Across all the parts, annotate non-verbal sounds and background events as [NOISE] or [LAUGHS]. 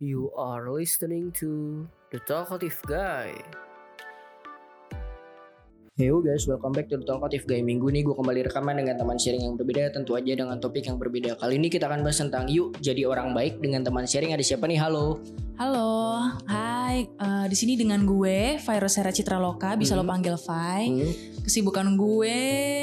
You are listening to The Talkative Guy. Yo guys, welcome back to The Talkative Guy. Minggu ini gue kembali rekaman dengan teman sharing yang berbeda, tentu aja dengan topik yang berbeda. Kali ini kita akan bahas tentang yuk jadi orang baik dengan teman sharing. Ada siapa nih? Halo. Halo, hai. Eh, di sini dengan gue, Virus Hera Citra Loka, bisa lo Hmm. panggil Vi. Hmm, Kesibukan gue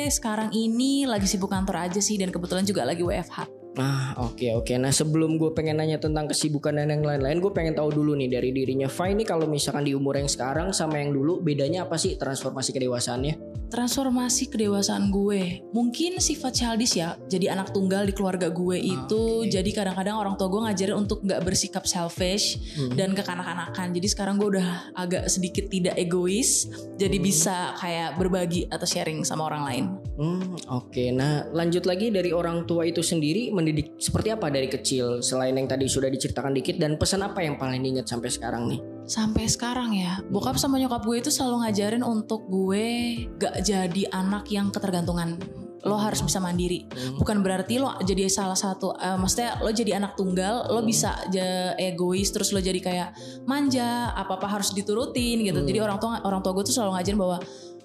sekarang ini lagi sibuk kantor aja sih dan kebetulan juga lagi WFH. Ah oke oke. Nah sebelum gue pengen nanya tentang kesibukan dan yang lain-lain, gue pengen tahu dulu nih dari dirinya Fai ini kalau misalkan di umur yang sekarang sama yang dulu bedanya apa sih transformasi kedewasaannya? Transformasi kedewasaan gue, mungkin sifat childish ya. Jadi anak tunggal di keluarga gue itu, oke. jadi kadang-kadang orang tua gue ngajarin untuk nggak bersikap selfish Hmm. dan kekanak-kanakan. Jadi sekarang gue udah agak sedikit tidak egois, jadi Hmm. bisa kayak berbagi atau sharing sama orang lain. Hmm, oke. Nah, lanjut lagi dari orang tua itu sendiri mendidik seperti apa dari kecil selain yang tadi sudah diceritakan dikit dan pesan apa yang paling diingat sampai sekarang nih? Sampai sekarang ya, bokap sama nyokap gue itu selalu ngajarin untuk gue gak jadi anak yang ketergantungan. Lo harus bisa mandiri. Hmm. Bukan berarti lo jadi salah satu, eh, maksudnya lo jadi anak tunggal, lo Hmm. bisa aja egois, terus lo jadi kayak manja, apa-apa harus diturutin gitu. Hmm. Jadi orang tua orang tua gue tuh selalu ngajarin bahwa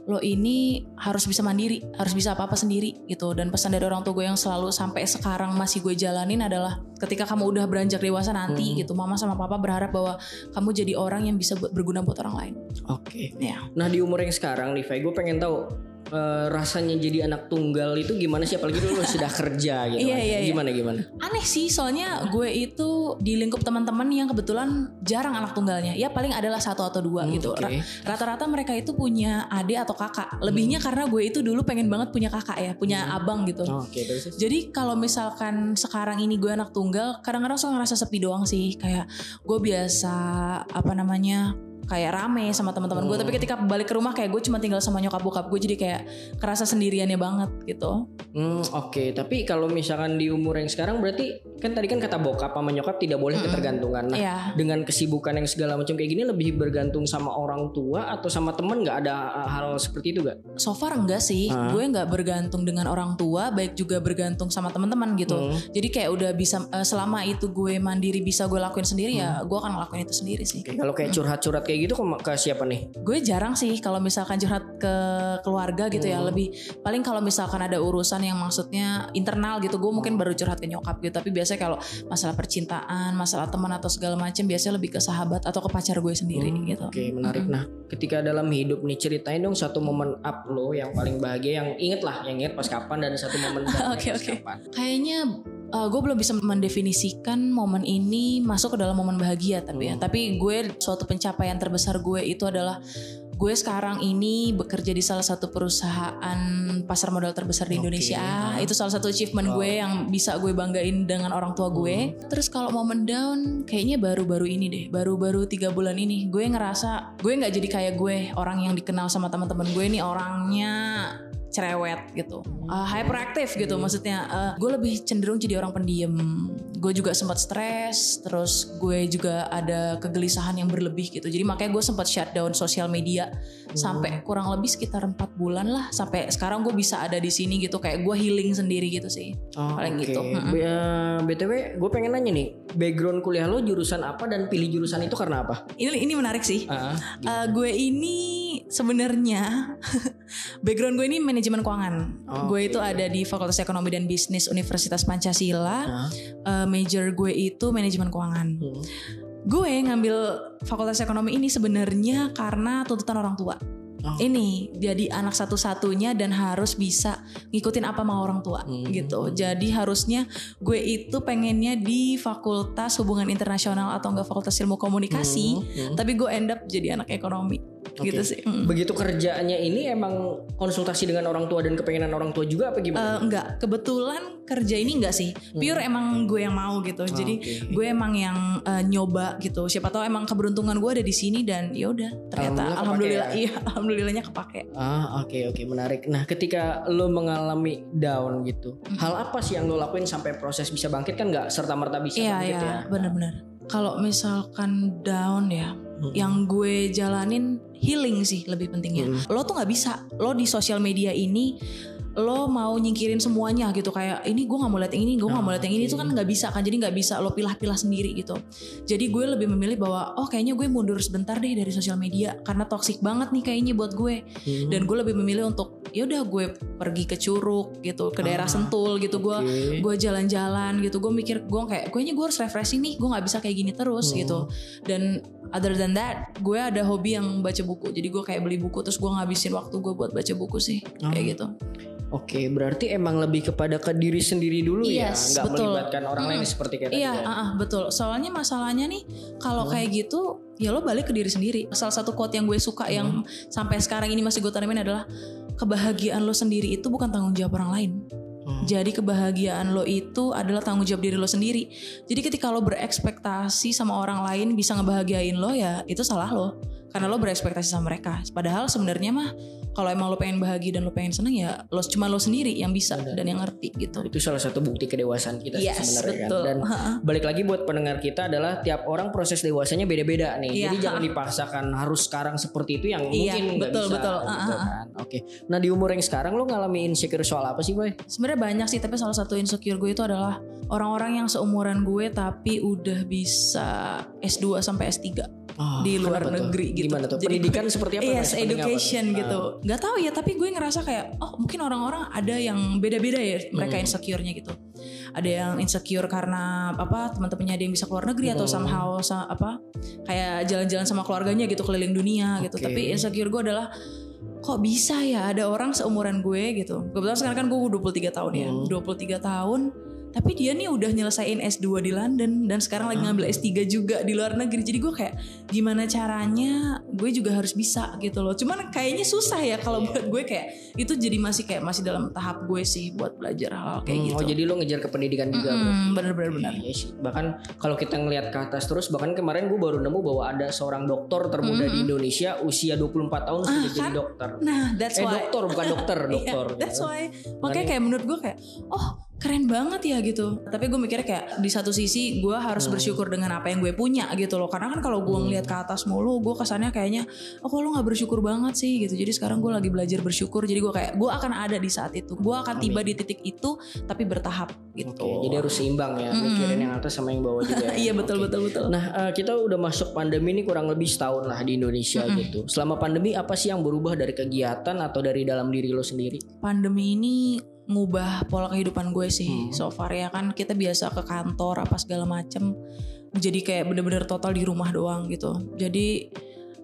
lo ini harus bisa mandiri, harus bisa apa-apa sendiri gitu. Dan pesan dari orang tua gue yang selalu sampai sekarang masih gue jalanin adalah ketika kamu udah beranjak dewasa nanti Hmm. gitu, mama sama papa berharap bahwa kamu jadi orang yang bisa berguna buat orang lain. Oke. Ya. Nah, di umur yang sekarang nih, gue pengen tahu eh, rasanya jadi anak tunggal itu gimana sih apalagi dulu sudah kerja gitu. Iya, kan. iya, iya. Gimana gimana? Aneh sih soalnya gue itu di lingkup teman-teman yang kebetulan jarang anak tunggalnya. Ya paling adalah satu atau dua Hmm, gitu. Ra- Rata-rata mereka itu punya adik atau kakak. Lebihnya karena gue itu dulu pengen banget punya kakak ya, punya Hmm. abang gitu. Oh, Oke, terus. Jadi kalau misalkan sekarang ini gue anak tunggal, kadang-kadang suka ngerasa sepi doang sih. Kayak gue biasa apa namanya kayak rame sama teman-teman gue. Hmm. Tapi ketika balik ke rumah kayak gue cuma tinggal sama nyokap bokap gue. Jadi kayak kerasa sendiriannya banget gitu. Hmm, oke. Tapi kalau misalkan di umur yang sekarang berarti kan tadi kan kata bokap sama nyokap tidak boleh Mm-mm. ketergantungan. Nah, Iya. dengan kesibukan yang segala macam kayak gini lebih bergantung sama orang tua atau sama temen nggak ada uh, hal seperti itu gak? So far enggak sih, Ah. gue nggak bergantung dengan orang tua, baik juga bergantung sama teman-teman gitu. Hmm. Jadi kayak udah bisa eh, selama itu gue mandiri bisa gue lakuin sendiri ya, gue akan ngelakuin itu sendiri sih. Oke, kalau kayak curhat-curhat kayak gitu ke, ke siapa nih? Gue jarang sih kalau misalkan curhat ke keluarga gitu ya, Hmm. lebih paling kalau misalkan ada urusan yang maksudnya internal gitu, gue mungkin baru curhat ke nyokap gitu. Tapi biasanya kalau masalah percintaan, masalah teman atau segala macam, biasanya lebih ke sahabat atau ke pacar gue sendiri Hmm, gitu. Oke, menarik. Nah, ketika dalam hidup nih ceritain dong satu momen up lo yang paling bahagia yang inget lah, yang inget pas kapan dan satu momen [LAUGHS] yang pas oke. kapan. Kayaknya uh, gue belum bisa mendefinisikan momen ini masuk ke dalam momen bahagia tapi ya. Hmm. Tapi gue suatu pencapaian terbesar gue itu adalah gue sekarang ini bekerja di salah satu perusahaan pasar modal terbesar di Indonesia. ah. Itu salah satu achievement Wow. gue yang bisa gue banggain dengan orang tua gue. Terus kalau momen down kayaknya baru-baru ini deh, baru-baru tiga bulan ini gue ngerasa gue nggak jadi kayak gue orang yang dikenal sama teman-teman gue ini orangnya cerewet gitu, Uh, hyperaktif gitu maksudnya. Uh, gue lebih cenderung jadi orang pendiam. Gue juga sempat stres, terus gue juga ada kegelisahan yang berlebih gitu. Jadi makanya gue sempat shutdown sosial media sampai kurang lebih sekitar empat bulan lah. Sampai sekarang gue bisa ada di sini gitu, kayak gue healing sendiri gitu sih. Oh, Paling oke. gitu. B- eh, BTW, gue pengen nanya nih, background kuliah lo jurusan apa dan pilih jurusan itu karena apa? Ini ini menarik sih. Ah, Uh, gue ini sebenarnya [LAUGHS] background gue ini manajemen keuangan. Oh, gue itu ada di Fakultas Ekonomi dan Bisnis Universitas Pancasila. ah, Uh, major gue itu manajemen keuangan. hmm. Gue ngambil Fakultas Ekonomi ini sebenarnya karena tuntutan orang tua. Oh. Ini jadi anak satu-satunya dan harus bisa ngikutin apa mau orang tua Hmm. gitu. Jadi harusnya gue itu pengennya di Fakultas Hubungan Internasional atau enggak Fakultas Ilmu Komunikasi. Hmm, hmm. Tapi gue end up jadi anak ekonomi Oke. gitu sih. Mm. Begitu kerjaannya ini emang konsultasi dengan orang tua dan kepengenan orang tua juga apa gimana? enggak, kebetulan kerja ini enggak sih. Pure emang gue yang mau gitu. Jadi Hmm. oke. gue emang yang eh, nyoba gitu. Siapa tahu emang keberuntungan gue ada di sini dan ya udah ternyata Alhamdulillah alhamdulillah, kepake iya alhamdulillahnya kepake. Ah oke oke menarik. Nah ketika lo mengalami down gitu, Hmm. hal apa sih yang lo lakuin sampai proses bisa bangkit kan nggak serta merta bisa Iya bangkit iya ya? benar-benar. Kalau misalkan down ya, Hmm. yang gue jalanin healing sih lebih pentingnya. Hmm. Lo tuh nggak bisa. Lo di sosial media ini lo mau nyingkirin semuanya gitu kayak ini gue nggak mau lihat yang ini gue nggak mau lihat yang ini itu kan nggak bisa kan jadi nggak bisa lo pilah-pilah sendiri gitu jadi gue lebih memilih bahwa oh kayaknya gue mundur sebentar deh dari sosial media karena toksik banget nih kayaknya buat gue Hmm. dan gue lebih memilih untuk ya udah gue pergi ke Curug gitu ke daerah Ah, Sentul gitu gue Oke. gue jalan-jalan gitu gue mikir gue kayak kayaknya gue harus refreshing nih gue nggak bisa kayak gini terus Hmm. gitu dan other than that gue ada hobi yang baca buku jadi gue kayak beli buku terus gue ngabisin waktu gue buat baca buku sih Oh. kayak gitu Oke, berarti emang lebih kepada ke diri sendiri dulu Yes, ya, nggak betul. melibatkan orang lain Mm. seperti kayak tadi Iya, ya. ah, ah, betul. Soalnya masalahnya nih, kalau Hmm. kayak gitu, ya lo balik ke diri sendiri. Salah satu quote yang gue suka yang sampai sekarang ini masih gue tanamin adalah kebahagiaan lo sendiri itu bukan tanggung jawab orang lain. Hmm. Jadi kebahagiaan lo itu adalah tanggung jawab diri lo sendiri. Jadi ketika lo berekspektasi sama orang lain bisa ngebahagiain lo ya itu salah lo. Karena lo berekspektasi sama mereka. Padahal sebenarnya mah kalau emang lo pengen bahagia dan lo pengen seneng ya lo cuma lo sendiri yang bisa Benar. dan yang ngerti gitu. Itu salah satu bukti kedewasaan kita Yes, sebenarnya kan. Dan balik lagi buat pendengar kita adalah tiap orang proses dewasanya beda-beda nih. Iya. Jadi jangan dipaksakan harus sekarang seperti itu yang Iya, mungkin nggak betul, bisa. betul. gitu kan. Oke. Nah di umur yang sekarang lo ngalamin insecure soal apa sih boy? Sebenarnya banyak sih, tapi salah satu insecure gue itu adalah orang-orang yang seumuran gue tapi udah bisa S2 sampai S3 Oh, di luar tuh? negeri gitu. Gimana tuh? Jadi Pendidikan seperti apa? Yes, apa tuh? education Ah. gitu. Gak tahu ya, tapi gue ngerasa kayak oh mungkin orang-orang ada yang beda-beda ya mereka Hmm. insecure-nya gitu. Ada yang insecure karena apa teman-temannya ada yang bisa keluar negeri atau Hmm. somehow sa- apa kayak jalan-jalan sama keluarganya gitu keliling dunia gitu. Oke. Tapi insecure gue adalah kok bisa ya ada orang seumuran gue gitu. Kebetulan sekarang kan gue 23 tahun ya. Hmm. 23 tahun tapi dia nih udah nyelesain S2 di London dan sekarang lagi ngambil S3 juga di luar negeri. Jadi gue kayak gimana caranya gue juga harus bisa gitu loh. Cuman kayaknya susah ya kalau buat gue kayak itu jadi masih kayak masih dalam tahap gue sih buat belajar hal-hal kayak Hmm, gitu. Oh jadi lo ngejar ke pendidikan juga? Mm-mm, bener-bener bener. Iya. Bahkan kalau kita ngelihat ke atas terus bahkan kemarin gue baru nemu bahwa ada seorang dokter termuda di Mm-mm. Indonesia usia 24 tahun sudah Ah, jadi kan? dokter. Nah, that's Eh why. dokter bukan dokter, [LAUGHS] Iya, dokter. that's gitu. why. Makanya kayak menurut gue kayak, oh keren banget ya gitu. Tapi gue mikirnya kayak di satu sisi gue harus Hmm. bersyukur dengan apa yang gue punya gitu loh. Karena kan kalau gue Hmm. ngeliat ke atas mulu, gue kesannya kayaknya, oh kok lo nggak bersyukur banget sih gitu. Jadi sekarang gue lagi belajar bersyukur. Jadi gue kayak, gue akan ada di saat itu. Gue akan tiba di titik itu, tapi bertahap gitu. Oke, jadi harus seimbang ya, Mm-mm. mikirin yang atas sama yang bawah juga. ya. [LAUGHS] Iya betul Oke. betul betul. Nah, eh, kita udah masuk pandemi ini kurang lebih setahun lah di Indonesia Mm-mm. gitu. Selama pandemi apa sih yang berubah dari kegiatan atau dari dalam diri lo sendiri? pandemi ini ngubah pola kehidupan gue sih Hmm. so far ya kan kita biasa ke kantor apa segala macem jadi kayak bener-bener total di rumah doang gitu jadi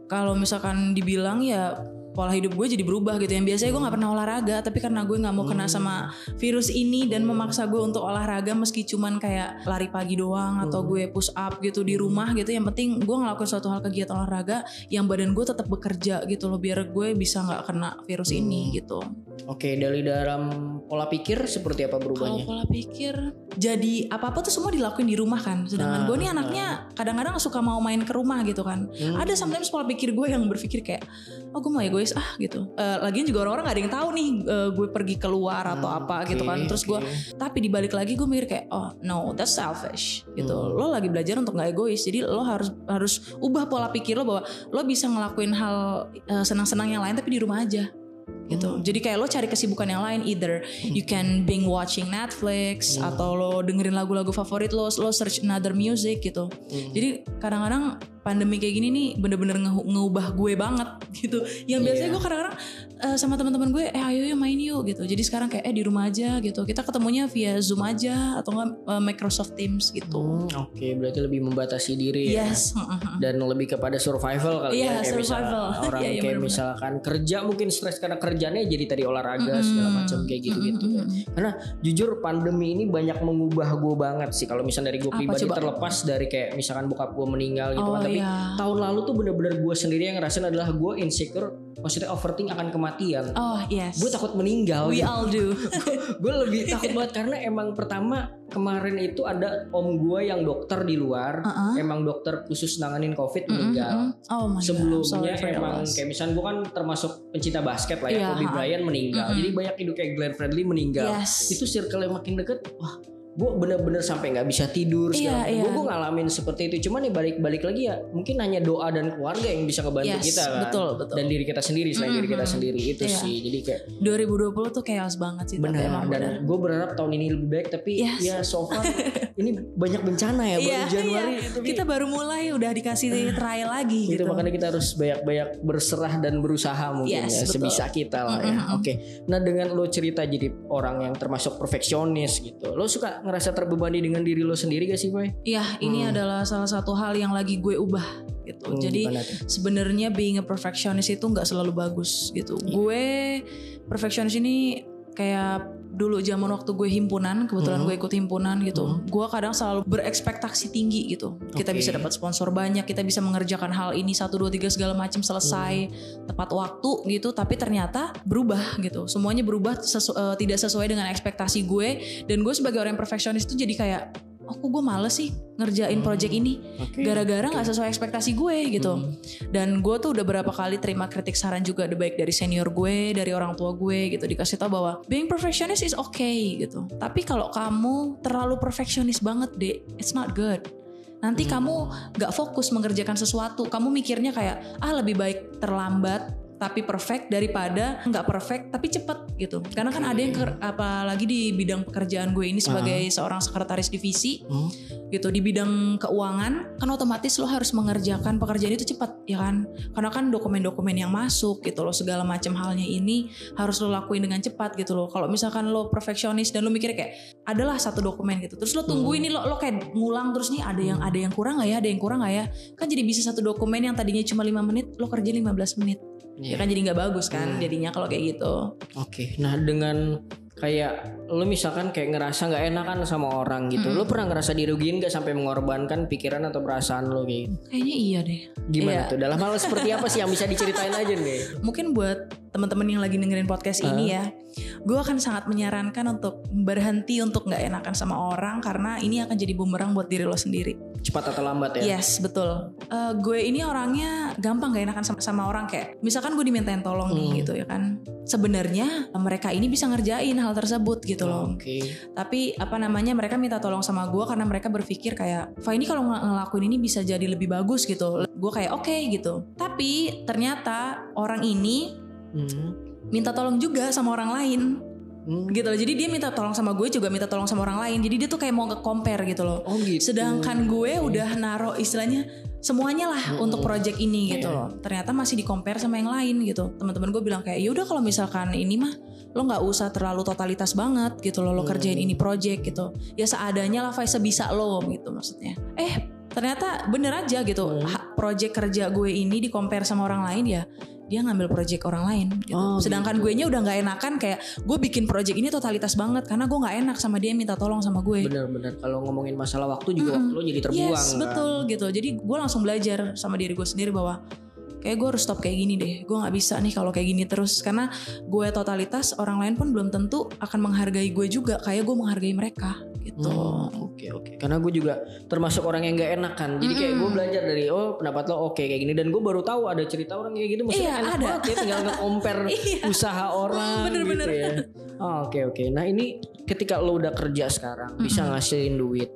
kalau misalkan dibilang ya pola hidup gue jadi berubah gitu yang biasanya gue nggak pernah olahraga tapi karena gue nggak mau kena Hmm. sama virus ini dan memaksa gue untuk olahraga meski cuman kayak lari pagi doang atau Hmm. gue push up gitu di rumah gitu yang penting gue ngelakuin suatu hal kegiatan olahraga yang badan gue tetap bekerja gitu loh biar gue bisa nggak kena virus ini Hmm. gitu Oke, dari dalam pola pikir seperti apa kalau berubahnya? pola pikir jadi apa apa tuh semua dilakuin di rumah kan sedangkan Ah, gue nih anaknya kadang-kadang suka mau main ke rumah gitu kan Hmm. ada sometimes pola pikir gue yang berpikir kayak oh gue mau egois. Ah gitu. Eh, lagian juga orang-orang gak ada yang tahu nih eh, gue pergi keluar atau Hmm, apa gitu kan. terus gue oke. tapi dibalik lagi gue mikir kayak oh no that's selfish. Gitu. Hmm. lo lagi belajar untuk nggak egois. Jadi lo harus harus ubah pola pikir lo bahwa lo bisa ngelakuin hal eh, senang-senang yang lain tapi di rumah aja. Gitu. Hmm. jadi kayak lo cari kesibukan yang lain. Either you can binge watching Netflix Hmm. atau lo dengerin lagu-lagu favorit lo lo search another music gitu. Hmm. jadi kadang-kadang pandemi kayak gini nih bener-bener nge- ngeubah gue banget [LAUGHS] gitu. Yang biasanya Iya. gue kadang-kadang eh, sama teman-teman gue, eh ayo yuk main yuk gitu. Jadi sekarang kayak eh di rumah aja gitu. Kita ketemunya via Zoom aja atau enggak eh, Microsoft Teams gitu. Hmm, Oke, berarti lebih membatasi diri ya. Yes. Dan lebih kepada survival kali Iya, ya. Kayak survival. [LAUGHS] orang Iya, iya, kayak bener-bener. misalkan kerja mungkin stres karena kerjanya jadi tadi olahraga segala Mm-mm. macam kayak gitu-gitu. ya. Mm-mm. Karena jujur pandemi ini banyak mengubah gue banget sih. Kalau misalnya dari gue pribadi coba? terlepas dari kayak misalkan bokap gue meninggal gitu Oh kan. Tapi iya. tahun lalu tuh bener-bener gue sendiri yang ngerasain adalah gue insecure. Maksudnya overthink akan kematian. Oh yes. Gue takut meninggal. We gitu. all do. [LAUGHS] gue lebih takut banget karena emang pertama kemarin itu ada om gue yang dokter di luar. Uh-uh. Emang dokter khusus nanganin covid Mm-mm, meninggal. Oh my god. Sebelumnya your emang kayak misalnya gue kan termasuk pencinta basket lah ya, Iya, Kobe. Bryant meninggal. Mm-mm. Jadi banyak hidup kayak Glenn Fredly meninggal. Yes. Itu circle yang makin deket, wah gue bener-bener sampai nggak bisa tidur Iya, iya. gue ngalamin seperti itu cuman ya balik-balik lagi ya mungkin hanya doa dan keluarga yang bisa ngebantu Yes, kita kan betul, betul. dan diri kita sendiri selain diri kita sendiri itu Iya. sih jadi kayak 2020 tuh chaos banget sih tapi benar emang dan gue berharap tahun ini lebih baik tapi Yes. ya so far [LAUGHS] ini banyak bencana ya baru Iya, Januari iya. tapi kita baru mulai udah dikasih trial lagi itu gitu. makanya kita harus banyak-banyak berserah dan berusaha mungkin Yes, ya betul. sebisa kita lah ya. Mm-mm. Oke. Nah, dengan lo cerita jadi orang yang termasuk perfeksionis gitu. Lo suka ngerasa terbebani dengan diri lo sendiri gak sih, Boy? Iya, ini adalah salah satu hal yang lagi gue ubah gitu. Hmm, Jadi sebenarnya being a perfectionist itu nggak selalu bagus gitu. Iya. Gue perfectionist ini kayak dulu zaman waktu gue himpunan, kebetulan Mhm. gue ikut himpunan gitu. Mhm. Gue kadang selalu berekspektasi tinggi gitu. Kita Oke. bisa dapat sponsor banyak, kita bisa mengerjakan hal ini satu dua tiga segala macam selesai Mhm. tepat waktu gitu. Tapi ternyata berubah gitu. Semuanya berubah sesu- eh, tidak sesuai dengan ekspektasi gue. Dan gue sebagai orang perfeksionis itu jadi kayak, oh kok gue males sih ngerjain Hmm. project ini gara-gara nggak sesuai ekspektasi gue gitu. Hmm. Dan gue tuh udah berapa kali terima kritik saran juga baik dari senior gue, dari orang tua gue gitu dikasih tau bahwa being perfectionist is okay gitu. Tapi kalau kamu terlalu perfectionist banget deh, it's not good. Nanti Hmm. kamu nggak fokus mengerjakan sesuatu. Kamu mikirnya kayak ah lebih baik terlambat tapi perfect daripada nggak perfect tapi cepet gitu. Karena kan ada yang ker- apalagi di bidang pekerjaan gue ini sebagai seorang sekretaris divisi Hmm. gitu di bidang keuangan kan otomatis lo harus mengerjakan pekerjaan itu cepat ya kan karena kan dokumen-dokumen yang masuk gitu loh segala macam halnya ini harus lo lakuin dengan cepat gitu loh kalau misalkan lo perfeksionis dan lo mikir kayak adalah satu dokumen gitu terus lo tunggu Hmm. ini lo lo kayak ngulang terus nih ada yang ada yang kurang nggak ya ada yang kurang nggak ya kan jadi bisa satu dokumen yang tadinya cuma lima menit lo kerja 15 menit Iya. Ya kan jadi nggak bagus kan Hmm. jadinya kalau kayak gitu Oke. Nah, dengan kayak lo misalkan kayak ngerasa nggak enakan sama orang gitu. Mm-mm. Lo pernah ngerasa dirugiin gak sampai mengorbankan pikiran atau perasaan lo kayak gitu? kayaknya iya deh Gimana Iya. tuh? Dalam hal seperti apa sih yang bisa diceritain aja nih? [LAUGHS] mungkin buat teman-teman yang lagi dengerin podcast ini ya, gue akan sangat menyarankan untuk berhenti untuk nggak enakan sama orang karena ini akan jadi bumerang buat diri lo sendiri. Cepat atau lambat ya? Yes, betul. Eh, gue ini orangnya gampang gak enakan sama, sama orang kayak, misalkan gue dimintain tolong Hmm. nih gitu ya kan. Sebenarnya mereka ini bisa ngerjain hal tersebut gitu loh. Oke. Tapi apa namanya mereka minta tolong sama gue karena mereka berpikir kayak, Fa ini kalau ng- ngelakuin ini bisa jadi lebih bagus gitu. Gue kayak oke gitu. Tapi ternyata orang ini Hmm. minta tolong juga sama orang lain Hmm. gitu loh. Jadi dia minta tolong sama gue juga minta tolong sama orang lain. Jadi dia tuh kayak mau nge-compare gitu loh. Oh gitu. Sedangkan gue udah naro istilahnya semuanya lah Hmm. untuk project ini gitu Iya. loh. Ternyata masih di-compare sama yang lain gitu. Teman-teman gue bilang kayak yaudah kalau misalkan ini mah lo nggak usah terlalu totalitas banget gitu loh. Lo Hmm. kerjain ini project gitu. Ya seadanya lah Fai sebisa lo gitu maksudnya. Eh ternyata bener aja gitu. Hmm. Project kerja gue ini di-compare sama orang lain ya dia ngambil project orang lain gitu. Oh, Sedangkan gue nya udah nggak enakan kayak gue bikin project ini totalitas banget karena gue nggak enak sama dia minta tolong sama gue. Bener-bener kalau ngomongin masalah waktu juga Mm-mm. waktu lo jadi terbuang. Yes kan? betul gitu. Jadi gue langsung belajar sama diri gue sendiri bahwa kayak gue harus stop kayak gini deh. Gue nggak bisa nih kalau kayak gini terus karena gue totalitas orang lain pun belum tentu akan menghargai gue juga kayak gue menghargai mereka gitu. Hmm, Oke oke. Karena gue juga termasuk orang yang gak enak kan. Jadi kayak gue belajar dari oh pendapat lo oke kayak gini dan gue baru tahu ada cerita orang kayak gitu. Maksudnya Iya, enak ada. banget ya tinggal nge-compare [LAUGHS] Iya. usaha orang [LAUGHS] Bener-bener. gitu ya. Oh, Oke oke. Nah ini ketika lo udah kerja sekarang bisa Mm-mm. ngasilin duit.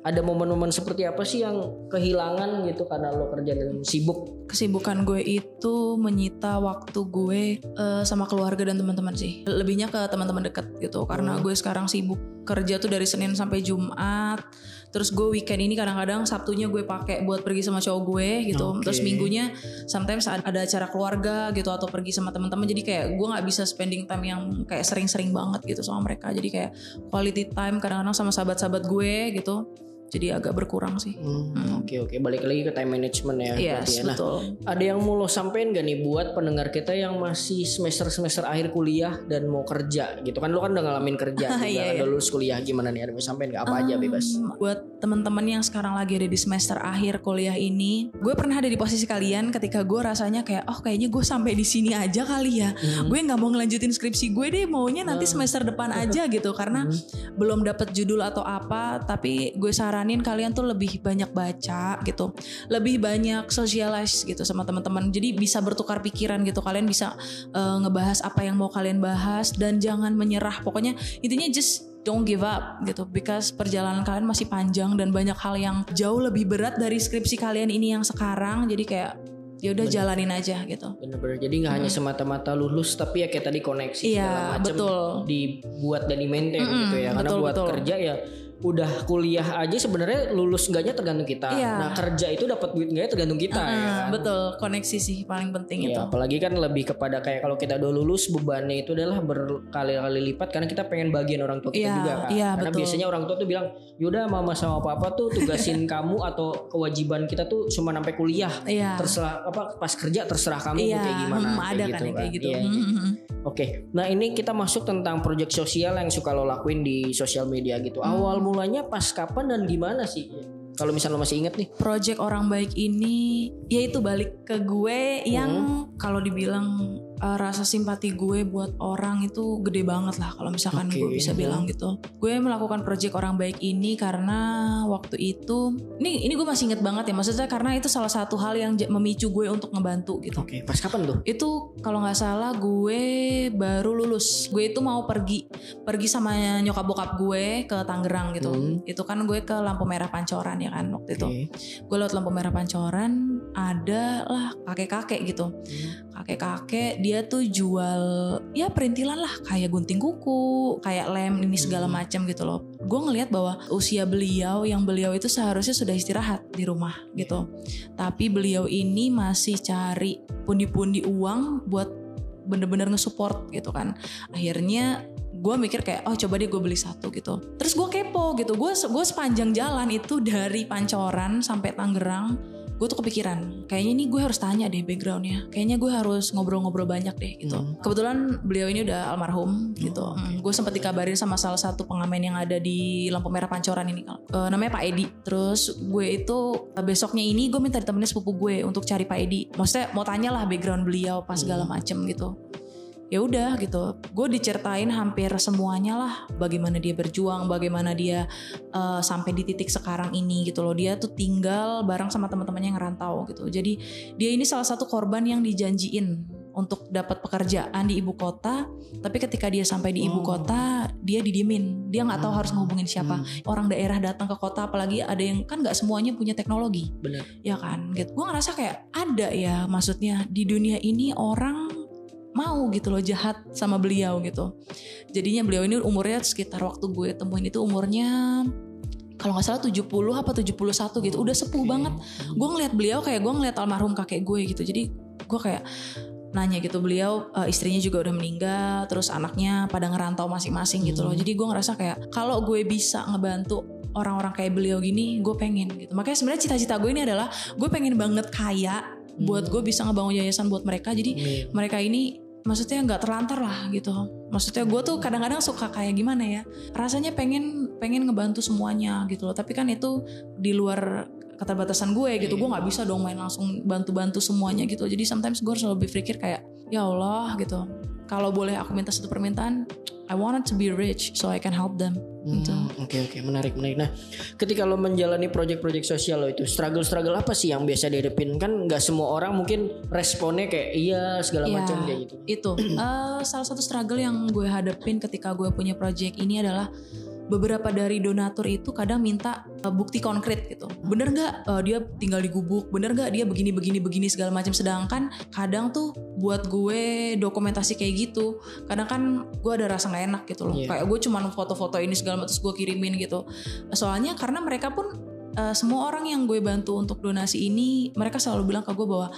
Ada momen-momen seperti apa sih yang kehilangan gitu karena lo kerja dan sibuk? Kesibukan gue itu menyita waktu gue eh, sama keluarga dan teman-teman sih. Lebihnya ke teman-teman dekat gitu karena Hmm. gue sekarang sibuk kerja tuh dari Senin sampai Jumat. Terus gue weekend ini kadang-kadang Sabtunya gue pakai buat pergi sama cowok gue gitu. Oke. Terus minggunya sometimes ada ada acara keluarga gitu atau pergi sama teman-teman. Jadi kayak gue nggak bisa spending time yang kayak sering-sering banget gitu sama mereka. Jadi kayak quality time kadang-kadang sama sahabat-sahabat gue gitu. Jadi agak berkurang sih. Hmm, Oke oke. Balik lagi ke time management ya. Yes, ya. Nah, betul. Ada yang mau lo sampein gak nih buat pendengar kita yang masih semester-semester akhir kuliah dan mau kerja gitu kan lo kan udah ngalamin kerja [LAUGHS] juga Iya, iya. udah lulus kuliah gimana nih ada mau sampein gak apa aja Um, bebas Buat teman-teman yang sekarang lagi ada di semester akhir kuliah ini, gue pernah ada di posisi kalian ketika gue rasanya kayak, oh kayaknya gue sampai di sini aja kali ya. Hmm. Gue nggak mau ngelanjutin skripsi gue deh, maunya nanti Hmm. semester depan [LAUGHS] aja gitu karena Hmm. belum dapet judul atau apa. Tapi gue saranin kalian tuh lebih banyak baca gitu, lebih banyak socialize gitu sama teman-teman. Jadi bisa bertukar pikiran gitu. Kalian bisa eh, ngebahas apa yang mau kalian bahas dan jangan menyerah. Pokoknya intinya just don't give up gitu because perjalanan kalian masih panjang dan banyak hal yang jauh lebih berat dari skripsi kalian ini yang sekarang jadi kayak ya udah jalanin aja gitu Bener-bener. Jadi nggak hanya semata-mata lulus, tapi ya kayak tadi koneksi Iya, segala macam betul. dibuat dan di maintain Mm-mm, gitu ya. Karena betul, buat betul. kerja ya udah kuliah aja sebenarnya lulus enggaknya tergantung kita. Iya. Nah kerja itu dapat duit enggaknya tergantung kita ya. Ah, kan? betul koneksi sih paling penting itu Iya, apalagi kan lebih kepada kayak kalau kita udah lulus bebannya itu adalah berkali-kali lipat karena kita pengen bagian orang tua kita Iya, juga kan. iya, karena betul. biasanya orang tua tuh bilang, "Yaudah mama sama papa tuh tugasin [LAUGHS] kamu atau kewajiban kita tuh cuma sampai kuliah. iya Terserah apa pas kerja terserah kamu iya mau kayak gimana." hmm, kayak ada kan yang kayak gitu Iya, Hmm, hmm, hmm. Oke, nah ini kita masuk tentang proyek sosial yang suka lo lakuin di sosial media gitu. Hmm. Awal mulanya pas kapan dan gimana sih? Kalau misalnya lo masih inget nih. project orang baik ini ya itu balik ke gue yang Hmm. kalau dibilang uh, rasa simpati gue buat orang itu gede banget lah kalau misalkan Oke. gue bisa bilang gitu. Gue melakukan project orang baik ini karena waktu itu ini ini gue masih inget banget ya maksudnya karena itu salah satu hal yang memicu gue untuk ngebantu gitu. Oke, pas kapan tuh? Itu kalau nggak salah gue baru lulus. Gue itu mau pergi pergi sama nyokap bokap gue ke Tangerang gitu. Hmm. Itu kan gue ke lampu merah Pancoran ya kan waktu itu Oke. gue lewat lampu merah pancoran ada lah kakek-kakek gitu Hmm. Kakek-kakek dia tuh jual ya perintilan lah kayak gunting kuku kayak lem ini segala Hmm. macam gitu loh. Gue ngelihat bahwa usia beliau yang beliau itu seharusnya sudah istirahat di rumah gitu. Tapi beliau ini masih cari pundi-pundi uang buat bener-bener nge-support gitu kan. Akhirnya gue mikir kayak oh coba deh gue beli satu gitu. Terus gue kepo gitu. Gue gue sepanjang jalan itu dari Pancoran sampai Tangerang gue tuh kepikiran kayaknya ini gue harus tanya deh backgroundnya. Kayaknya gue harus ngobrol-ngobrol banyak deh gitu. Hmm. kebetulan beliau ini udah almarhum gitu. Oh, oke. gue sempat dikabarin sama salah satu pengamen yang ada di lampu merah Pancoran ini Eh, namanya Pak Edi. Terus gue itu eh, besoknya ini gue minta ditemenin sepupu gue untuk cari Pak Edi. Maksudnya mau tanya lah background beliau pas segala Hmm. macem gitu ya udah gitu. Gue diceritain hampir semuanya lah bagaimana dia berjuang bagaimana dia eh, sampai di titik sekarang ini gitu loh. Dia tuh tinggal bareng sama teman-temannya yang ngerantau gitu. Jadi dia ini salah satu korban yang dijanjiin untuk dapat pekerjaan di ibu kota tapi ketika dia sampai di ibu Oh. kota dia didiemin. Dia nggak tahu harus ngehubungin siapa. Hmm. orang daerah datang ke kota apalagi ada yang kan nggak semuanya punya teknologi. Bener. ya kan? Gitu. Gue ngerasa kayak ada ya maksudnya di dunia ini orang mau gitu loh jahat sama beliau gitu. Jadinya beliau ini umurnya sekitar waktu gue temuin itu umurnya kalau nggak salah 70 apa 71 gitu. Udah sepuh Oke. banget. Gue ngeliat beliau kayak gue ngeliat almarhum kakek gue gitu. Jadi gue kayak nanya gitu beliau eh, istrinya juga udah meninggal terus anaknya pada ngerantau masing-masing gitu loh. Hmm. jadi gue ngerasa kayak kalau gue bisa ngebantu orang-orang kayak beliau gini gue pengen gitu. Makanya sebenarnya cita-cita gue ini adalah gue pengen banget kaya buat gue bisa ngebangun yayasan buat mereka. Jadi Amin. mereka ini maksudnya nggak terlantar lah gitu. Maksudnya gue tuh kadang-kadang suka kayak gimana ya rasanya pengen pengen ngebantu semuanya gitu loh. Tapi kan itu di luar keterbatasan gue gitu. Gue nggak bisa dong main langsung bantu-bantu semuanya gitu. Jadi sometimes gue harus lebih berpikir kayak ya Allah gitu kalau boleh aku minta satu permintaan I wanted to be rich so I can help them gitu. Hmm, Oke oke menarik menarik. Nah, ketika lo menjalani proyek-proyek sosial lo itu struggle-struggle apa sih yang biasa dihadapin? Kan nggak semua orang mungkin responnya kayak iya segala Iya. macam kayak gitu. itu [CLEARS THROAT] eh, salah satu struggle yang gue hadapin ketika gue punya project ini adalah beberapa dari donatur itu kadang minta eh, bukti konkret gitu. Bener nggak eh, dia tinggal di gubuk bener nggak dia begini begini begini segala macam? Sedangkan kadang tuh buat gue dokumentasi kayak gitu kadang kan gue ada rasa nggak enak gitu loh. Iya. kayak gue cuman foto-foto ini segala macam terus gue kirimin gitu. Soalnya karena mereka pun eh, semua orang yang gue bantu untuk donasi ini mereka selalu bilang ke gue bahwa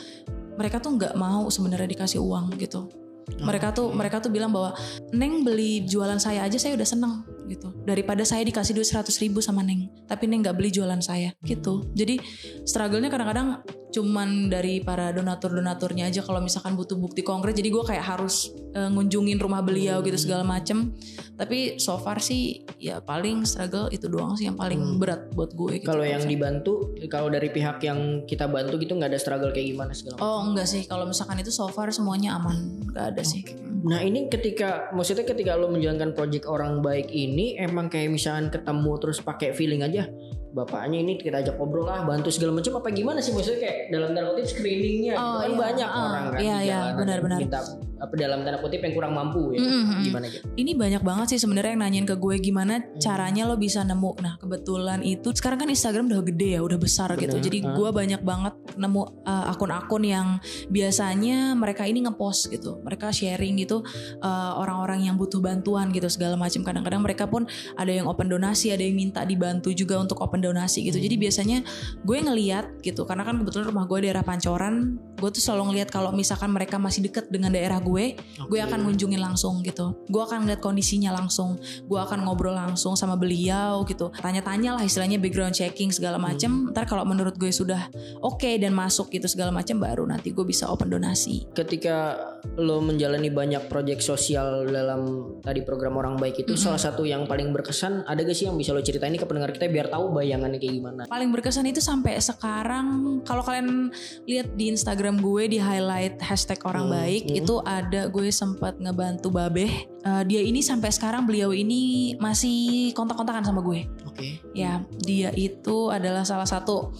mereka tuh nggak mau sebenarnya dikasih uang gitu. Mereka tuh mereka tuh bilang bahwa Neng beli jualan saya aja saya udah seneng gitu. Daripada saya dikasih duit 100 ribu sama Neng tapi Neng nggak beli jualan saya gitu. Jadi struggle-nya kadang-kadang cuman dari para donatur-donaturnya aja kalau misalkan butuh bukti konkret jadi gue kayak harus eh, ngunjungin rumah beliau gitu segala macem tapi so far sih ya paling struggle itu doang sih yang paling Hmm. berat buat gue gitu. Kalau yang dibantu, kalau dari pihak yang kita bantu gitu nggak ada struggle kayak gimana segala macam. oh enggak sih kalau misalkan itu so far semuanya aman nggak ada sih Nah ini ketika maksudnya ketika lo menjalankan project orang baik ini emang kayak misalkan ketemu terus pakai feeling aja bapaknya ini kita ajak ngobrol lah bantu segala macam apa gimana sih maksudnya kayak dalam tanda kutip screeningnya gitu Oh, kan iya. banyak Ah, orang kan iya, di iya, benar, benar. minta apa dalam tanda kutip yang kurang mampu ya. Mm-mm. Gimana gitu? ini banyak banget sih sebenarnya yang nanyain ke gue gimana caranya lo bisa nemu. Nah kebetulan itu sekarang kan Instagram udah gede ya, udah besar gitu. Bener, Jadi ah. gue banyak banget nemu uh, akun-akun yang biasanya mereka ini ngepost gitu, mereka sharing gitu uh, orang-orang yang butuh bantuan gitu segala macam. Kadang-kadang mereka pun ada yang open donasi, ada yang minta dibantu juga untuk open donasi gitu. Jadi biasanya gue ngeliat gitu, karena kan kebetulan rumah gue daerah Pancoran, gue tuh selalu ngeliat kalau misalkan mereka masih deket dengan daerah gue, gue Oke. akan ngunjungin langsung gitu. Gue akan lihat kondisinya langsung. Gue akan ngobrol langsung sama beliau gitu. Tanya-tanya lah istilahnya background checking segala macem. Ntar kalau menurut gue sudah oke dan masuk gitu segala macem baru nanti gue bisa open donasi. Ketika lo menjalani banyak proyek sosial dalam tadi program orang baik itu salah satu yang paling berkesan ada gak sih yang bisa lo ceritain ke pendengar kita biar tahu bayangannya kayak gimana? Paling berkesan itu sampai sekarang kalau kalian lihat di Instagram gue di highlight hashtag orang Hmm, baik hmm. itu ada gue sempat ngebantu babeh Eh, dia ini sampai sekarang beliau ini masih kontak-kontakan sama gue oke Ya, dia itu adalah salah satu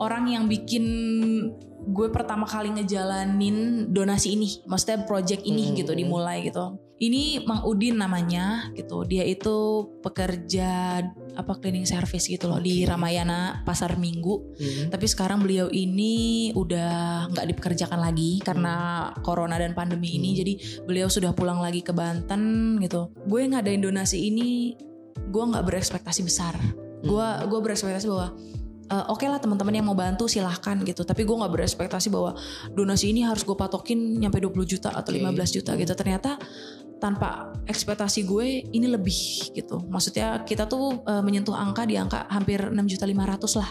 orang yang bikin gue pertama kali ngejalanin donasi ini, maksudnya project ini Hmm. gitu dimulai gitu. Ini Mang Udin namanya gitu. Dia itu pekerja apa cleaning service gitu loh di Oke. Ramayana Pasar Minggu. Hmm. Tapi sekarang beliau ini udah nggak dipekerjakan lagi karena corona dan pandemi ini. Hmm. Jadi beliau sudah pulang lagi ke Banten gitu. Gue ngadain donasi ini, gue nggak berekspektasi besar. Gue gue berekspektasi bahwa eh, oke lah teman-teman yang mau bantu silahkan gitu. Tapi gue nggak berekspektasi bahwa donasi ini harus gue patokin nyampe 20 juta atau Oke. 15 juta gitu. Ternyata tanpa ekspektasi gue ini lebih gitu. Maksudnya kita tuh eh, menyentuh angka di angka hampir 6 juta 500 lah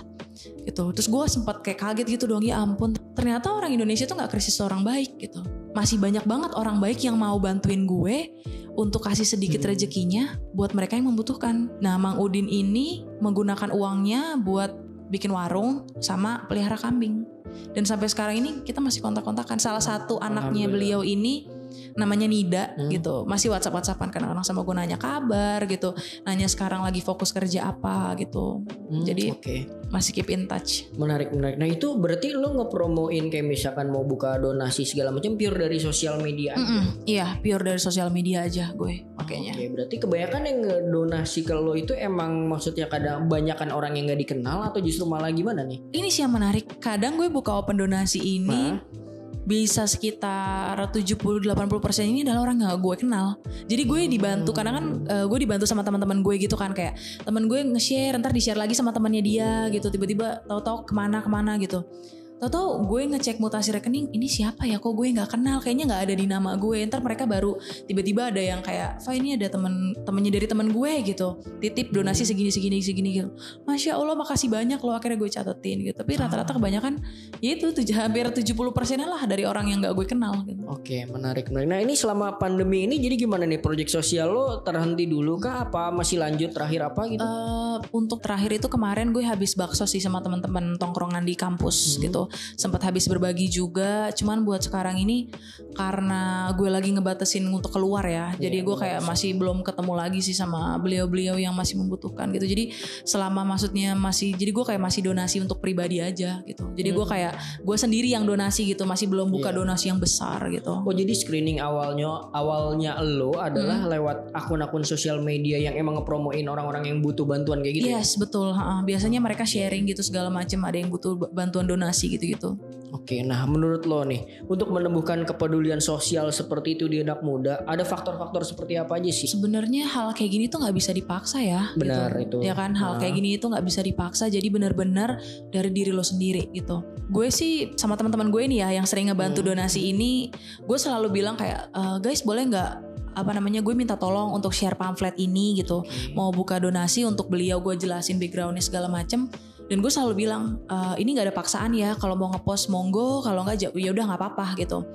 gitu. Terus gue sempat kayak kaget gitu dong ya ampun. Ternyata orang Indonesia tuh nggak krisis orang baik gitu. Masih banyak banget orang baik yang mau bantuin gue untuk kasih sedikit Hmm. rezekinya buat mereka yang membutuhkan. Nah, Mang Udin ini menggunakan uangnya buat bikin warung sama pelihara kambing. Dan sampai sekarang ini kita masih kontak-kontakan. Salah satu anaknya beliau ini namanya Nida Hmm. gitu. Masih WhatsApp-WhatsAppan kadang-kadang sama gue nanya kabar gitu. Nanya sekarang lagi fokus kerja apa gitu. Hmm, Jadi- oke Masih keep in touch. menarik menarik nah itu berarti lo ngepromoin kayak misalkan mau buka donasi segala macam pure dari sosial media aja? Mm-mm, Iya, pure dari sosial media aja gue pakainya. Oke, berarti kebanyakan yang ngedonasi ke lo itu emang maksudnya kadang banyakan orang yang nggak dikenal atau justru malah gimana nih? Ini sih yang menarik. Kadang gue buka open donasi ini Hah? Bisa sekitar 70-80% ini adalah orang gak gue kenal. Jadi gue dibantu karena kan eh, gue dibantu sama teman-teman gue gitu kan kayak teman gue nge-share ntar di-share lagi sama temannya dia gitu tiba-tiba tahu-tahu ke mana ke mana gitu. Tahu-tahu gue ngecek mutasi rekening ini siapa ya kok gue nggak kenal kayaknya nggak ada di nama gue ntar mereka baru tiba-tiba ada yang kayak Fa ini ada temen temennya dari temen gue gitu titip donasi segini segini segini gitu Masya Allah makasih banyak loh akhirnya gue catetin gitu tapi rata-rata kebanyakan ya itu tujuh, hampir 70 persenan lah dari orang yang nggak gue kenal gitu. Oke, menarik menarik. Nah ini selama pandemi ini jadi gimana nih proyek sosial lo terhenti dulu kah? Apa masih lanjut terakhir apa gitu? Eh, untuk terakhir itu kemarin gue habis bakso sih sama teman-teman tongkrongan di kampus Hmm. gitu sempat habis berbagi juga cuman buat sekarang ini karena gue lagi ngebatasin untuk keluar ya jadi Iya, gue benar kayak sih. masih belum ketemu lagi sih sama beliau-beliau yang masih membutuhkan gitu jadi selama maksudnya masih jadi gue kayak masih donasi untuk pribadi aja gitu jadi gue Hmm. kayak gue sendiri yang donasi gitu masih belum buka Iya. donasi yang besar gitu Oh jadi screening awalnya awalnya lo adalah Hmm. lewat akun-akun sosial media yang emang ngepromoin orang-orang yang butuh bantuan kayak gitu. ya? Yes betul. Biasanya mereka sharing gitu segala macam. Ada yang butuh bantuan donasi gitu-gitu. Oke, nah menurut lo nih untuk menumbuhkan kepedulian sosial seperti itu di anak muda, ada faktor-faktor seperti apa aja sih? Sebenarnya hal kayak gini tuh nggak bisa dipaksa ya. Benar gitu. itu. Ya kan hal Nah. kayak gini itu nggak bisa dipaksa. Jadi benar-benar dari diri lo sendiri gitu. Gue sih sama teman-teman gue nih ya yang sering ngebantu Hmm. donasi ini, gue selalu bilang kayak "Eh, guys boleh nggak apa namanya gue minta tolong untuk share pamflet ini gitu. Mau buka donasi untuk beliau gue jelasin backgroundnya segala macem dan gue selalu bilang "Eh, ini nggak ada paksaan ya kalau mau ngepost monggo kalau nggak ya udah nggak apa-apa gitu.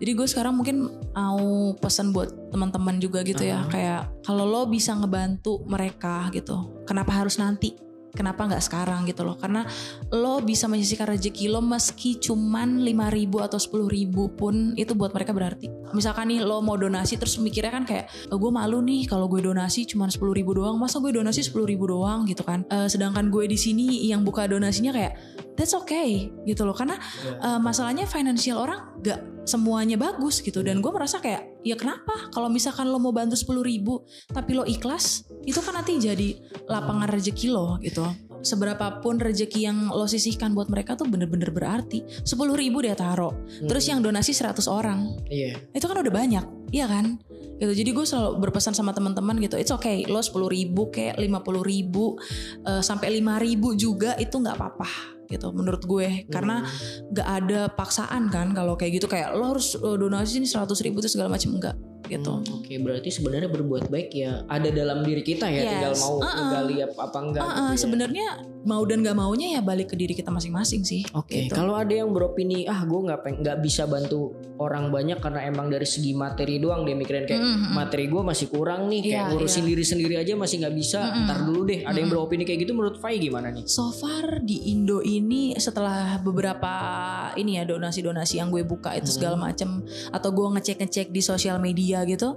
Jadi gue sekarang mungkin mau pesan buat teman-teman juga gitu ya Ah. kayak kalau lo bisa ngebantu mereka gitu. Kenapa harus nanti kenapa nggak sekarang gitu loh. Karena lo bisa menyisihkan rezeki lo meski cuman 5 ribu atau 10 ribu pun itu buat mereka berarti. Misalkan nih lo mau donasi terus mikirnya kan kayak oh, gue malu nih kalau gue donasi cuman 10 ribu doang. Masa gue donasi 10 ribu doang? gitu kan. Eh, sedangkan gue di sini yang buka donasinya kayak that's okay. gitu loh. Karena eh, masalahnya financial orang gak semuanya bagus gitu. Dan gue merasa kayak ya kenapa? Kalau misalkan lo mau bantu 10 ribu tapi lo ikhlas itu kan nanti jadi lapangan rezeki lo gitu. Seberapapun rezeki yang lo sisihkan buat mereka tuh bener-bener berarti. 10 ribu dia taruh. Terus yang donasi 100 orang. Iya. itu kan udah banyak iya kan? Gitu. Jadi gue selalu berpesan sama teman-teman gitu it's okay lo 10 ribu kayak 50 ribu eh, sampai 5 ribu juga itu nggak apa-apa gitu menurut gue. Karena nggak ada paksaan kan kalau kayak gitu. Kayak lo harus eh, donasi ini 100 ribu itu segala macam enggak gitu Hmm, Oke, berarti sebenarnya berbuat baik ya ada dalam diri kita ya, Yes. tinggal mau Uh-uh. menggali apa, apa enggak Ah, gitu ah, ya. sebenarnya mau dan gak maunya ya balik ke diri kita masing-masing sih Oke, gitu. kalau ada yang beropini, ah gue nggak peng- nggak bisa bantu orang banyak karena emang dari segi materi doang dia mikirin kayak Mm, mm, mm. materi gue masih kurang nih, kayak Iya, ngurusin iya. diri sendiri aja masih nggak bisa. Mm, mm. Ntar dulu deh, ada yang beropini kayak gitu menurut Fai gimana nih? So far di Indo ini setelah beberapa ini ya donasi-donasi yang gue buka itu segala macam atau gue ngecek-ngecek di sosial media gitu,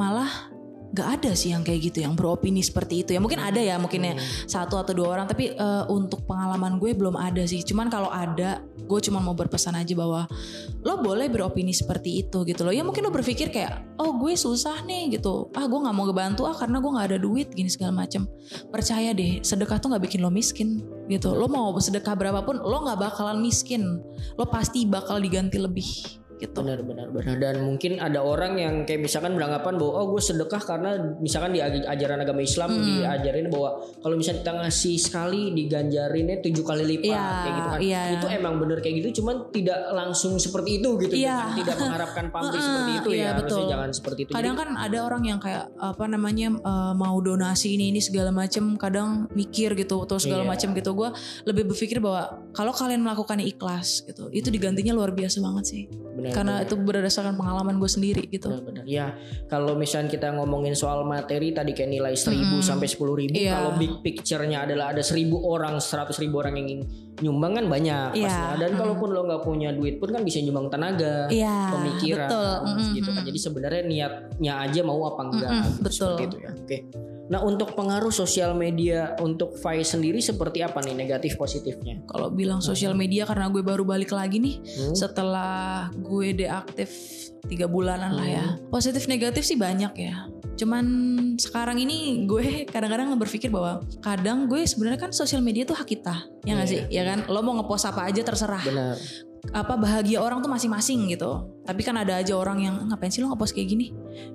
malah gak ada sih yang kayak gitu yang beropini seperti itu. Ya mungkin ada ya mungkin ya satu atau dua orang tapi eh, untuk pengalaman gue belum ada sih. Cuman kalau ada gue cuma mau berpesan aja bahwa lo boleh beropini seperti itu gitu loh. Ya mungkin lo berpikir kayak oh gue susah nih gitu. Ah gue nggak mau ngebantu ah karena gue nggak ada duit gini segala macam percaya deh sedekah tuh nggak bikin lo miskin gitu. Lo mau sedekah berapapun lo nggak bakalan miskin. Lo pasti bakal diganti lebih gitu Benar, benar, benar. Dan mungkin ada orang yang kayak misalkan beranggapan bahwa oh gue sedekah karena misalkan di aj- ajaran agama Islam Hmm. diajarin bahwa kalau misalnya kita ngasih sekali diganjarinnya tujuh kali lipat Iya, kayak gitu kan. iya. Itu emang bener kayak gitu, cuman tidak langsung seperti itu gitu. Iya. Jangan tidak mengharapkan [LAUGHS] pamrih seperti itu iya, ya. betul. Maksudnya jangan seperti itu. kadang Jadi, kan ada orang yang kayak apa namanya eh, mau donasi ini ini segala macem kadang mikir gitu atau segala Iya. macem gitu gue lebih berpikir bahwa kalau kalian melakukannya ikhlas gitu itu digantinya luar biasa banget sih benar, karena benar. itu berdasarkan pengalaman gue sendiri gitu Benar-benar. Ya, kalau misalnya kita ngomongin soal materi tadi kayak nilai 1000 sampai 10.000 ribu, Iya. kalau big picture-nya adalah ada 1000 orang, 100 ribu orang yang ingin nyumbang kan banyak Iya. pastinya. Dan kalaupun lo nggak punya duit pun kan bisa nyumbang tenaga, Iya, pemikiran, betul. Gitu kan. Jadi sebenarnya niatnya aja mau apa enggak, Mm-mm, gitu, betul. seperti itu ya. Oke. Nah, untuk pengaruh sosial media untuk Fai sendiri seperti apa nih negatif positifnya? kalau bilang sosial media karena gue baru balik lagi nih Hmm? setelah gue deaktif tiga bulanan lah ya. Positif negatif sih banyak ya. Cuman sekarang ini gue kadang-kadang berpikir bahwa kadang gue sebenarnya kan sosial media tuh hak kita. Ya nggak Iya, sih? Ya kan? Lo mau ngepost apa aja terserah. Benar. Apa bahagia orang tuh masing-masing gitu. Tapi kan ada aja orang yang ngapain sih lo ngepost kayak gini?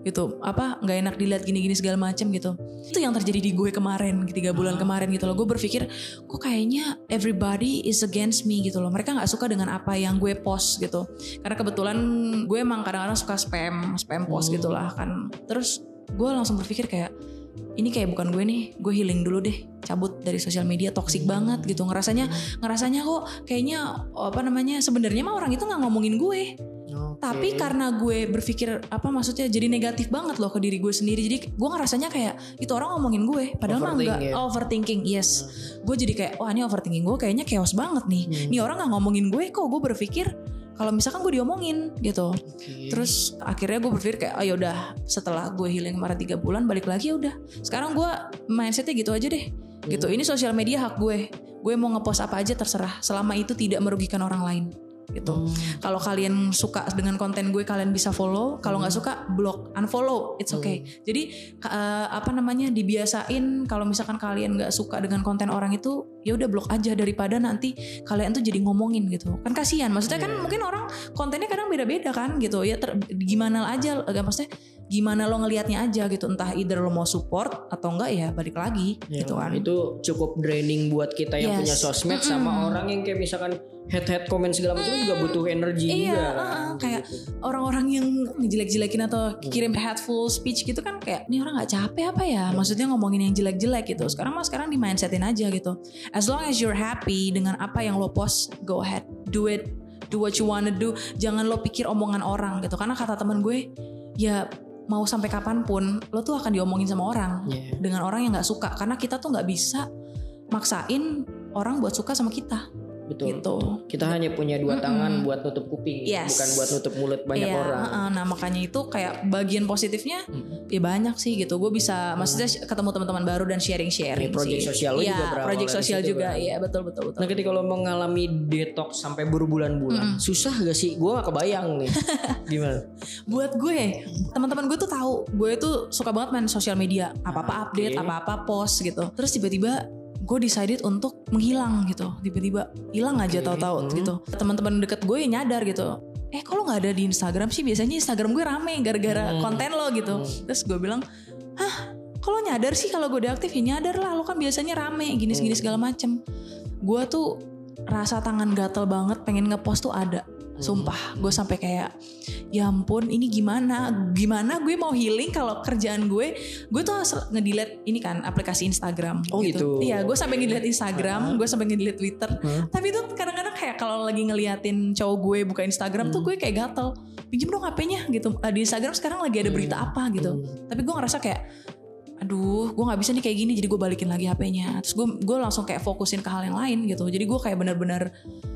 Gitu. Apa nggak enak dilihat gini-gini segala macam gitu. Itu yang terjadi di gue kemarin tiga bulan kemarin gitu loh. Gue berpikir kok kayaknya everybody is against me gitu loh. Mereka nggak suka dengan apa yang gue post gitu. Karena kebetulan gue emang kadang-kadang suka spam spam post Hmm. gitulah kan. Terus gue langsung berpikir kayak ini kayak bukan gue nih gue healing dulu deh cabut dari sosial media toksik banget gitu ngerasanya ngerasanya kok kayaknya oh, apa namanya sebenarnya mah orang itu nggak ngomongin gue Oke. tapi karena gue berpikir apa maksudnya jadi negatif banget loh ke diri gue sendiri jadi gue ngerasanya kayak itu orang ngomongin gue padahal mah enggak Overthinking ya? overthinking yes gue jadi kayak wah ini overthinking gue kayaknya chaos banget nih Hmm. nih orang nggak ngomongin gue kok gue berpikir kalau misalkan gue diomongin gitu Oke. Terus akhirnya gue berpikir kayak, ayo udah setelah gue healing kemarin tiga bulan balik lagi ya udah. Sekarang gue mindsetnya gitu aja deh. Gitu. Ini sosial media hak gue. Gue mau ngepost apa aja terserah. Selama itu tidak merugikan orang lain. Gitu. Kalau kalian suka dengan konten gue kalian bisa follow. Kalau nggak suka block, unfollow. It's okay. Jadi ka- eh, apa namanya dibiasain kalau misalkan kalian nggak suka dengan konten orang itu ya udah blok aja daripada nanti kalian tuh jadi ngomongin gitu. Kan kasihan. Maksudnya kan mungkin orang kontennya kadang beda-beda kan gitu ya ter- gimana aja agak maksudnya gimana lo ngelihatnya aja gitu entah either lo mau support atau enggak ya balik lagi Ya, gitu kan. Itu cukup draining buat kita yang Yes. punya sosmed sama orang yang kayak misalkan head head komen segala macam juga butuh energi Iya, juga. uh-uh, kan, kayak gitu. orang-orang yang ngejelek-jelekin atau kirim hateful speech gitu kan kayak ini orang nggak capek apa ya? Maksudnya ngomongin yang jelek-jelek gitu. Sekarang mah sekarang di mindsetin aja gitu. As long as you're happy dengan apa yang lo post go ahead. Do it. Do what you wanna do. Jangan lo pikir omongan orang gitu. Karena kata temen gue ya mau sampai kapan pun lo tuh akan diomongin sama orang. Iya. dengan orang yang nggak suka. Karena kita tuh nggak bisa maksain orang buat suka sama kita Betul. gitu. Kita hanya punya dua Mm-mm. tangan buat nutup kuping, Yes. bukan buat nutup mulut banyak Iya, orang. nah makanya itu kayak bagian positifnya Mm. ya banyak sih gitu. Gue bisa maksudnya ketemu teman-teman baru dan sharing-sharing Ini project sih. sosial lu Iya, juga berawal project dari sosial juga. kan? Iya, betul betul betul. Nah ketika lo mengalami detox sampai berbulan-bulan, susah gak sih? Gue gak kebayang nih. [LAUGHS] Gimana? Buat gue, teman-teman gue tuh tahu, gue tuh suka banget main sosial media, apa-apa Ah, update, apa-apa post gitu. Terus tiba-tiba gue decided untuk menghilang gitu. Tiba-tiba hilang aja tahu-tahu hmm. gitu. Teman-teman deket gue nyadar gitu. Eh kalau nggak ada di Instagram sih biasanya Instagram gue rame gara-gara Hmm. konten lo gitu. Hmm. Terus gue bilang, hah kalau nyadar sih kalau gue udah aktif ya nyadar lah lo kan biasanya rame gini-gini Hmm. segala macem. Gue tuh rasa tangan gatel banget pengen ngepost tuh ada. Hmm. Sumpah, gue sampai kayak ya ampun ini gimana? Gimana gue mau healing kalau kerjaan gue gue tuh harus ngedelete ini kan aplikasi Instagram Oh, gitu. Iya, gue sampai ngedelete Instagram, gue sampai ngedelete Twitter. Hah? Tapi itu kadang-kadang kayak kalau lagi ngeliatin cowok gue buka Instagram tuh Hmm. gue kayak gatel. Pinjem dong HP-nya gitu. Di Instagram sekarang lagi ada berita apa gitu. Hmm. Tapi gue ngerasa kayak aduh gue nggak bisa nih kayak gini jadi gue balikin lagi HP-nya terus gue gue langsung kayak fokusin ke hal yang lain gitu. Jadi gue kayak benar-benar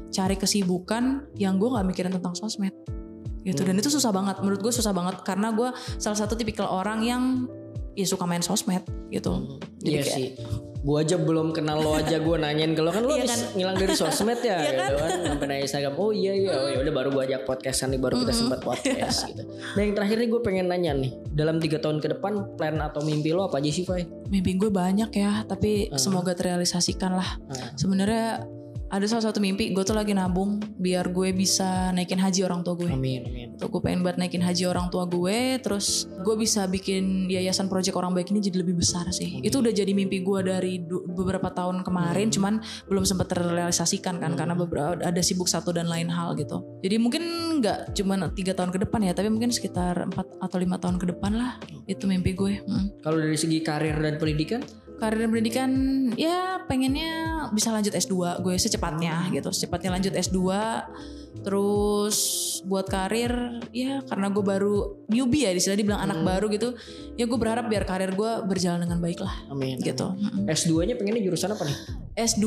cari kesibukan yang gue nggak mikirin tentang sosmed. Gitu dan itu susah banget. Menurut gue susah banget karena gue salah satu tipikal orang yang ya suka main sosmed gitu. Jadi Iya kayak- sih. Gue aja belum kenal lo aja gue nanyain ke lo kan lo Iya habis kan? ngilang dari sosmed ya [LAUGHS] Iya gitu kan sampai nanya Instagram oh iya iya oh udah baru gue ajak podcastan nih baru kita sempat podcast gitu. Nah yang terakhir nih gue pengen nanya nih dalam tiga tahun ke depan plan atau mimpi lo apa aja sih Fai? mimpi gue banyak ya tapi Ah. semoga terrealisasikan lah Ah. sebenarnya ada salah satu mimpi gue tuh lagi nabung biar gue bisa naikin haji orang tua gue. Amin amin. Tuh, gue pengen buat naikin haji orang tua gue terus gue bisa bikin yayasan project orang baik ini jadi lebih besar sih. Itu udah jadi mimpi gue dari beberapa tahun kemarin cuman belum sempat terrealisasikan kan karena beberapa ada sibuk satu dan lain hal gitu. Jadi mungkin nggak cuma tiga tahun ke depan ya tapi mungkin sekitar empat atau lima tahun ke depan lah itu mimpi gue. Mm. Kalau dari segi karir dan pendidikan? Karir pendidikan ya pengennya bisa lanjut S2 gue secepatnya gitu. Secepatnya lanjut S2 terus buat karir ya karena gue baru newbie ya istilah dibilang anak baru gitu ya gue berharap biar karir gue berjalan dengan baik lah Amin. gitu Mm-mm. S2-nya pengennya jurusan apa nih? S2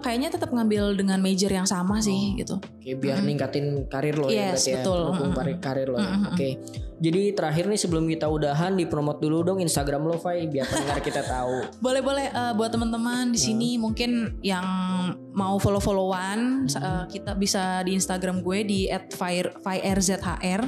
kayaknya tetap ngambil dengan major yang sama sih gitu Oke, biar ningkatin karir lo ya Yes, ya. betul. Mm-mm. karir karir lo. ya. Oke. Jadi terakhir nih sebelum kita udahan dipromot dulu dong Instagram lo Fai biar pendengar kita tahu. [LAUGHS] boleh boleh eh, buat teman-teman di sini mungkin yang mau follow followan eh, kita bisa di Instagram gue di @firzhr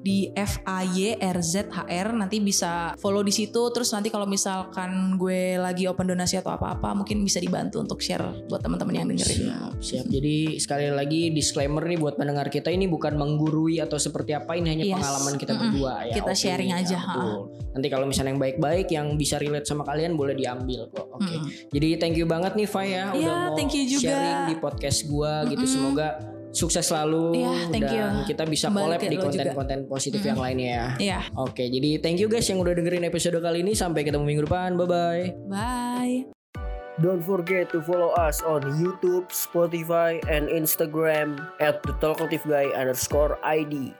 di F A Y R Z H R nanti bisa follow di situ terus nanti kalau misalkan gue lagi open donasi atau apa-apa mungkin bisa dibantu untuk share buat teman-teman yang dengerin. Siap, siap. Jadi sekali lagi disclaimer nih buat pendengar kita ini bukan menggurui atau seperti apa ini hanya Yes. pengalaman kita Mm-mm. berdua ya. Kita opini, sharing ya, aja, ha. betul. Nanti kalau misalnya yang baik-baik yang bisa relate sama kalian boleh diambil kok. Oke. Mm-mm. Jadi thank you banget nih Fai ya udah mau thank you juga. sharing di podcast gua gitu. Mm-mm. Semoga sukses selalu Iya, thank dan you. kita bisa Kembali collab di konten-konten positif yang lainnya ya. Iya, Oke, jadi thank you guys yang udah dengerin episode kali ini. Sampai ketemu minggu depan. Bye-bye. bye. Don't forget to follow us on YouTube, Spotify, and Instagram at the Talkative Guy underscore ID.